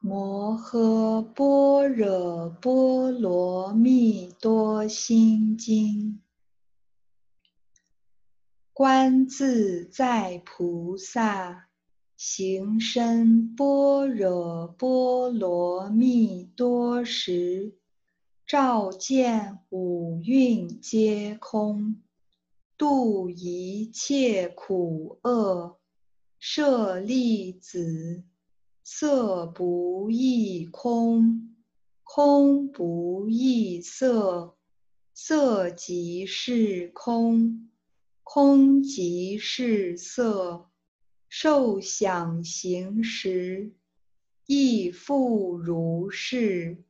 摩诃般若波罗蜜多心经。观自在菩萨行深般若波罗蜜多时，照见五蕴皆空，度一切苦厄。舍利子，色不异空，空不异色，色即是空，空即是色。受想行识，亦复如是。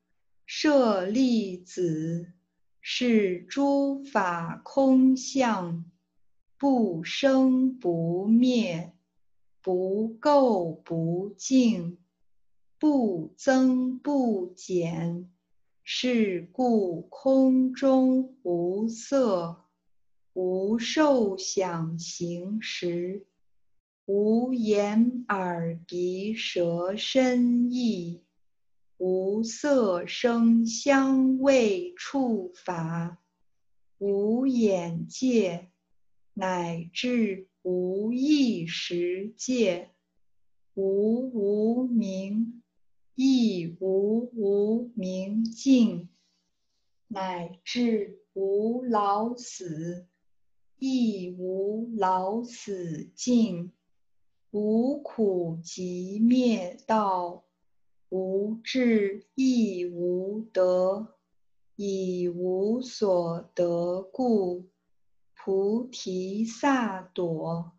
舍利子，是诸法空相，不生不灭。不垢不净，不增不减，是故空中无色，无受想行识，无眼耳鼻舌身意，无色声香味触法，无眼界，乃至。无意识界，无无明，亦无无明尽，乃至无老死，亦无老死尽，无苦集灭道，无智亦无得，以无所得故。菩提萨埵，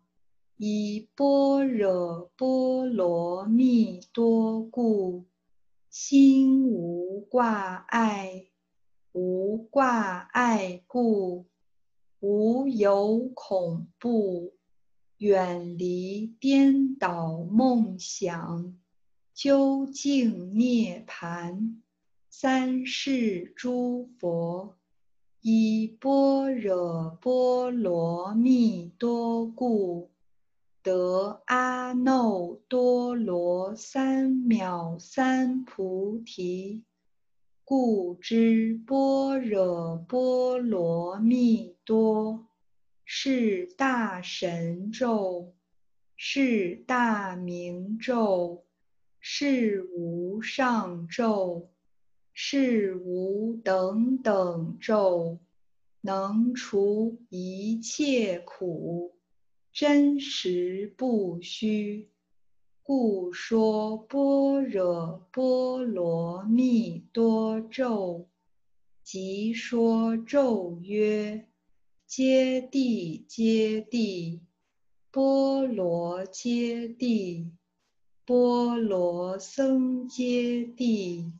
依般若波罗蜜多故，心无挂碍，无挂碍故，无有恐怖，远离颠倒梦想，究竟涅盘。三世诸佛。依般若波罗蜜多故，得阿耨多罗三藐三菩提。故知般若波罗蜜多是大神咒，是大明咒，是无上咒。是无等等咒，能除一切苦，真实不虚。故说般若波罗蜜多咒，即说咒曰：揭谛揭谛，波罗揭谛，波罗僧揭谛。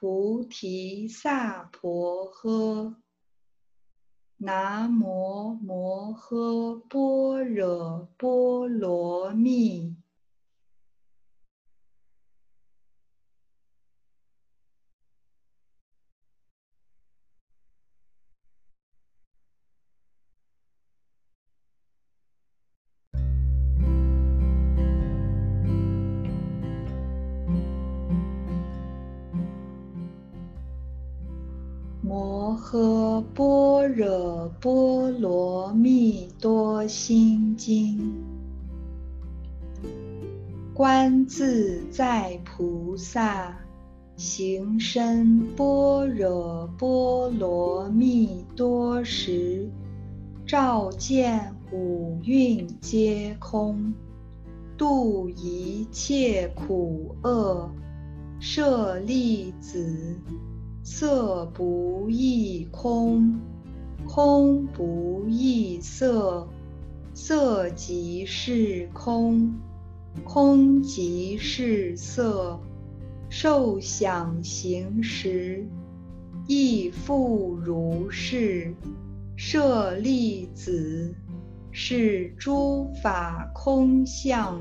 菩提萨婆诃。南无摩诃般若波罗蜜。摩诃般若波罗蜜多心经。观自在菩萨行深般若波罗蜜多时，照见五蕴皆空，度一切苦厄。舍利子。色不异空，空不异色，色即是空，空即是色。受想行识，亦复如是。舍利子，是诸法空相，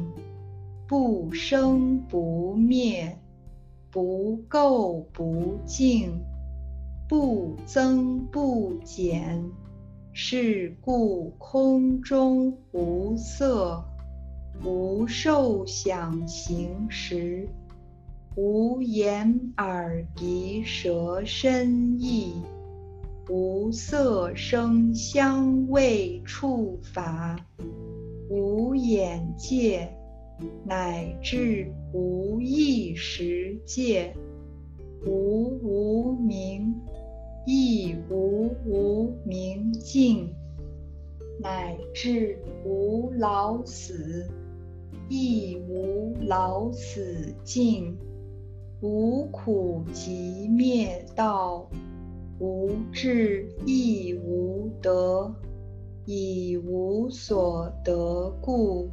不生不灭。不垢不净，不增不减，是故空中无色，无受想行识，无眼耳鼻舌身意，无色声香味触法，无眼界，乃至无意识界，无无明，亦无无明尽，乃至无老死，亦无老死尽。无苦集灭道，无智亦无得，以无所得故，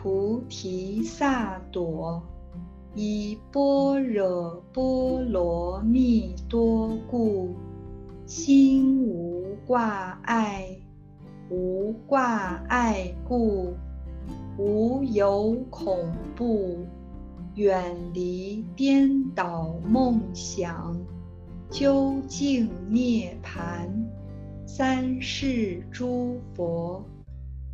菩提萨埵依般若波罗蜜多故，心无挂碍，无挂碍故，无有恐怖。远离颠倒梦想，究竟涅盘。三世诸佛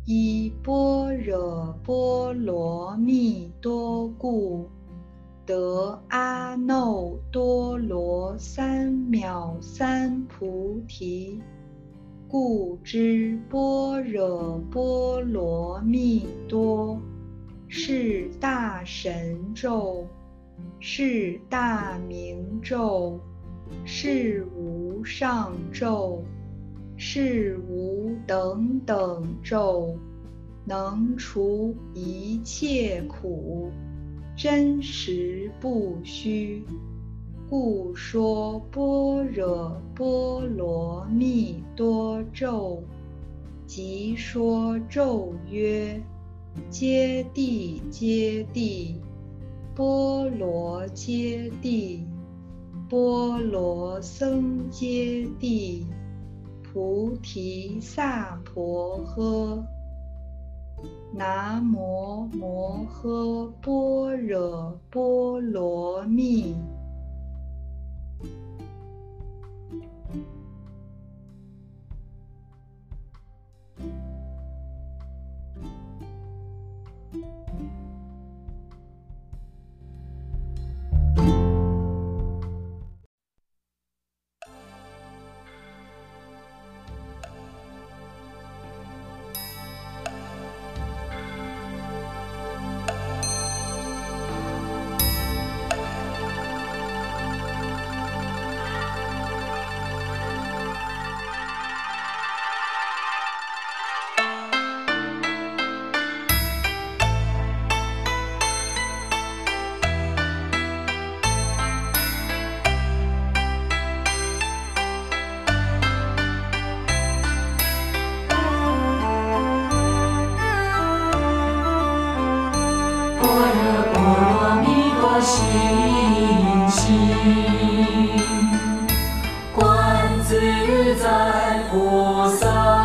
依般若波罗蜜多故，得阿耨多罗三藐三菩提。故知般若波罗蜜多。是大神咒，是大明咒，是无上咒，是无等等咒，能除一切苦，真实不虚。故说般若波罗蜜多咒，即说咒曰。揭谛揭谛，波罗揭谛，波罗僧揭谛，菩提萨婆诃。南无摩诃般若波罗蜜。信心。观自在菩萨。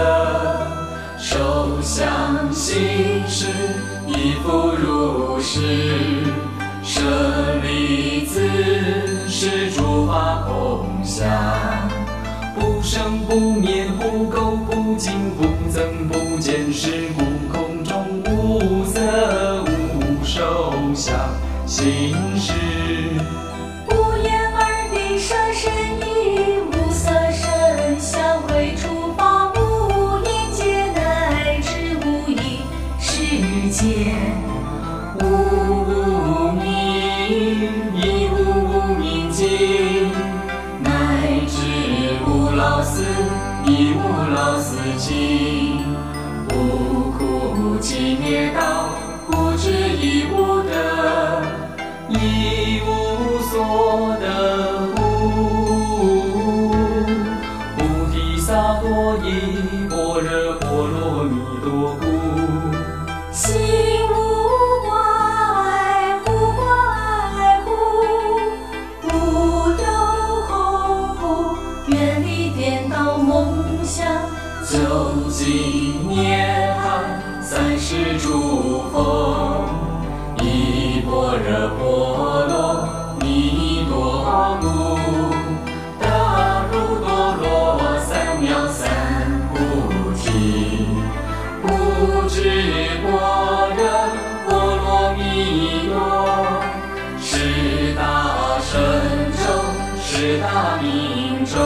色，受想行识，亦复如是。舍利子，是诸法空相，不生不灭，不垢不净，不增不减，是故空中无色无受想行无所得神咒，是大明咒，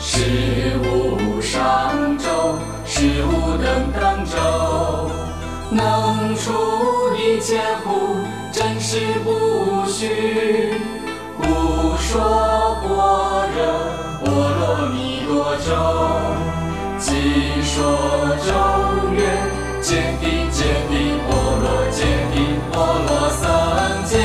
是无上咒，是无等等咒，能除一切苦，真实不虚。故说般若波罗蜜多咒，即说咒曰：揭谛揭谛波罗揭谛波罗僧揭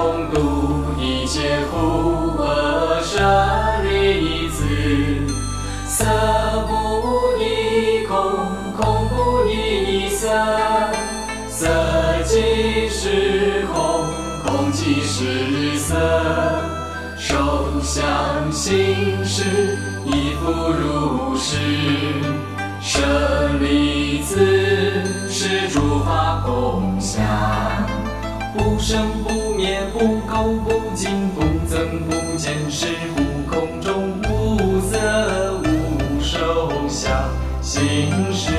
空，度一切苦厄舍利子。色不异空，空不异色，色即是空，空即是色。受想行识，亦复如是。舍利子，是诸法空相。不生不灭，不垢不净，不增不减，是故空中无色无受想行识。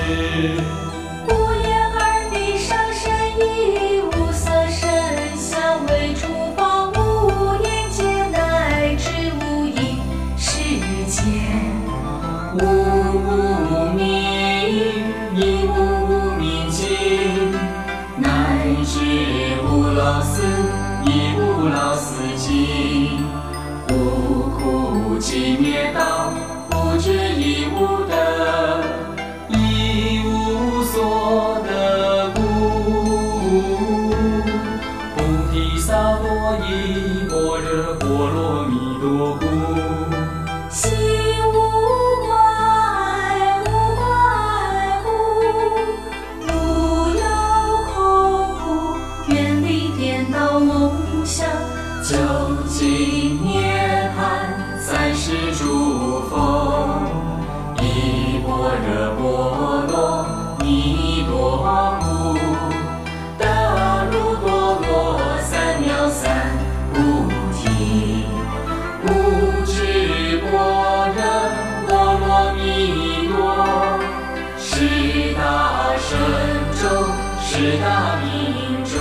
是大明咒。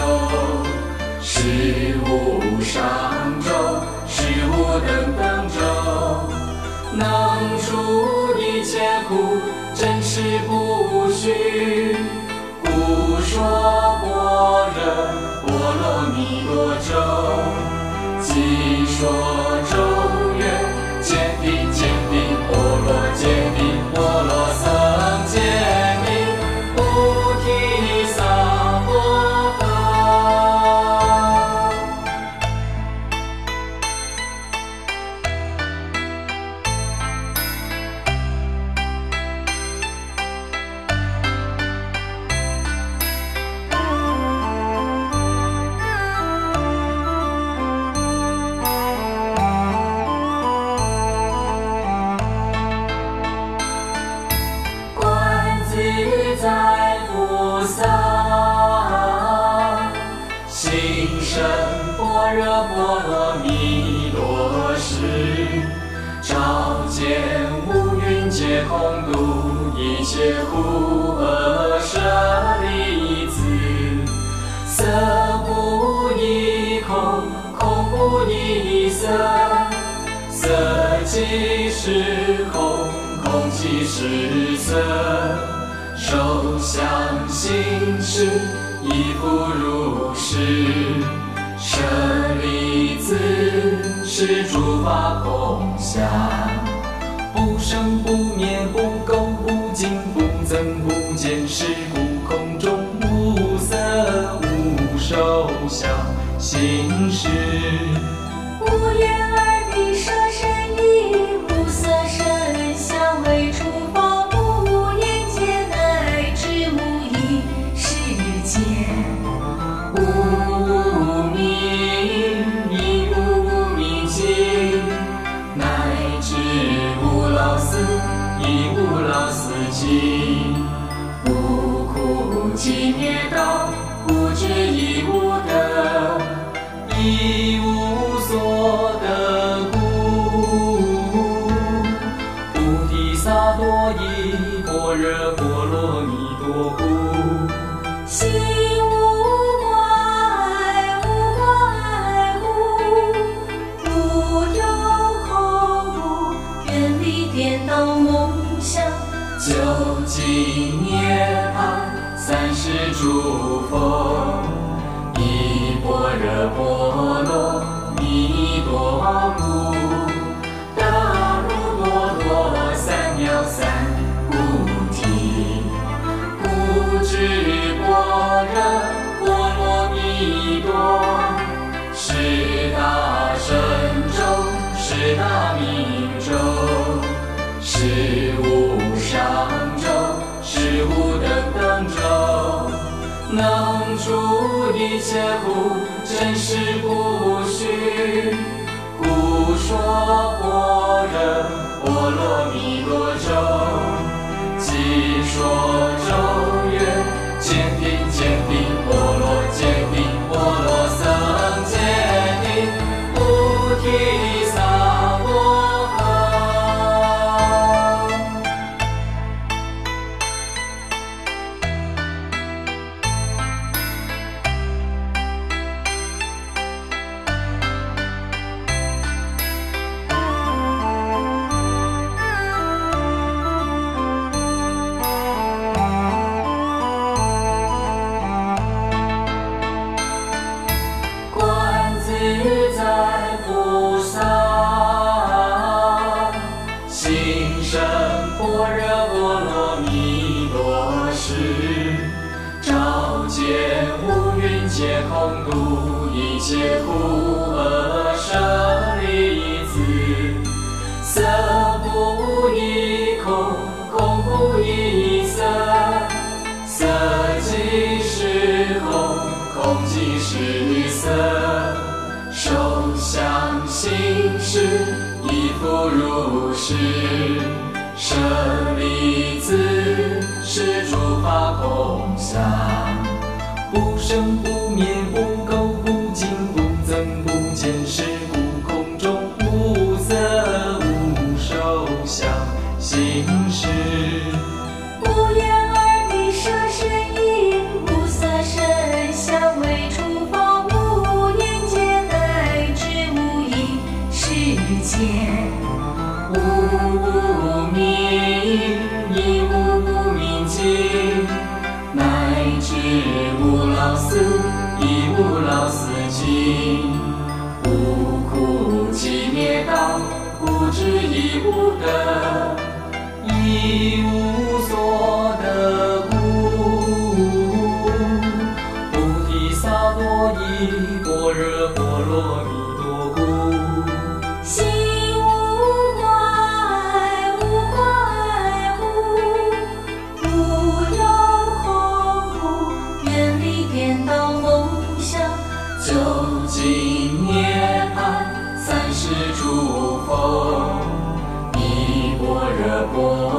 是无上咒，是无等等咒，能除一切苦，真实不虚。故说般若波罗蜜多咒，即说色即是空，空即是色。受想行识，亦复如是。舍利子，是诸法空相，不生不灭，不垢不净，不增不减，是故空中无色无受想行识。无眼，色声香味触故得入波罗三藐三菩提，故知般若波罗蜜多是大神咒，是大明咒，是无上咒，是无等等咒，能除一切苦。说般若波罗蜜多咒，即说咒曰：坚定坚定波罗坚定波罗僧揭谛菩提不生不灭，不垢不净，不增不减，是故空中无色无受想行识。无眼耳鼻舌身意，无色声香味触法，无眼界乃至无意识界。无明，死，亦无老死尽。无苦集灭道，无智亦无得，我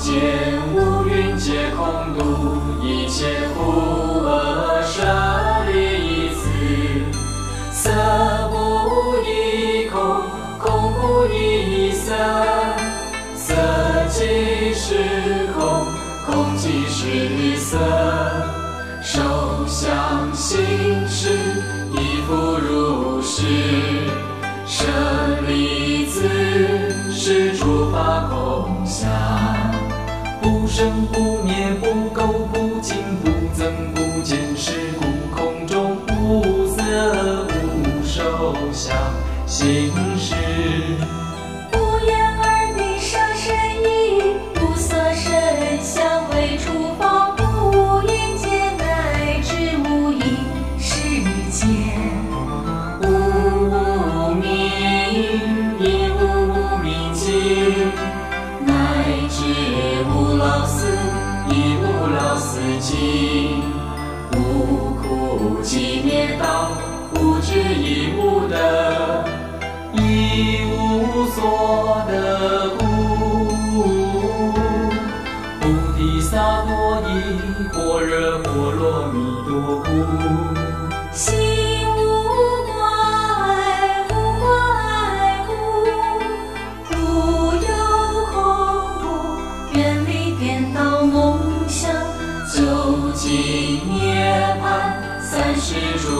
见五蕴皆空度一切苦生不灭不垢不净不增不减是故空中无色无受想行识心无挂碍无挂碍故无有恐怖远离颠倒梦想究竟涅三世诸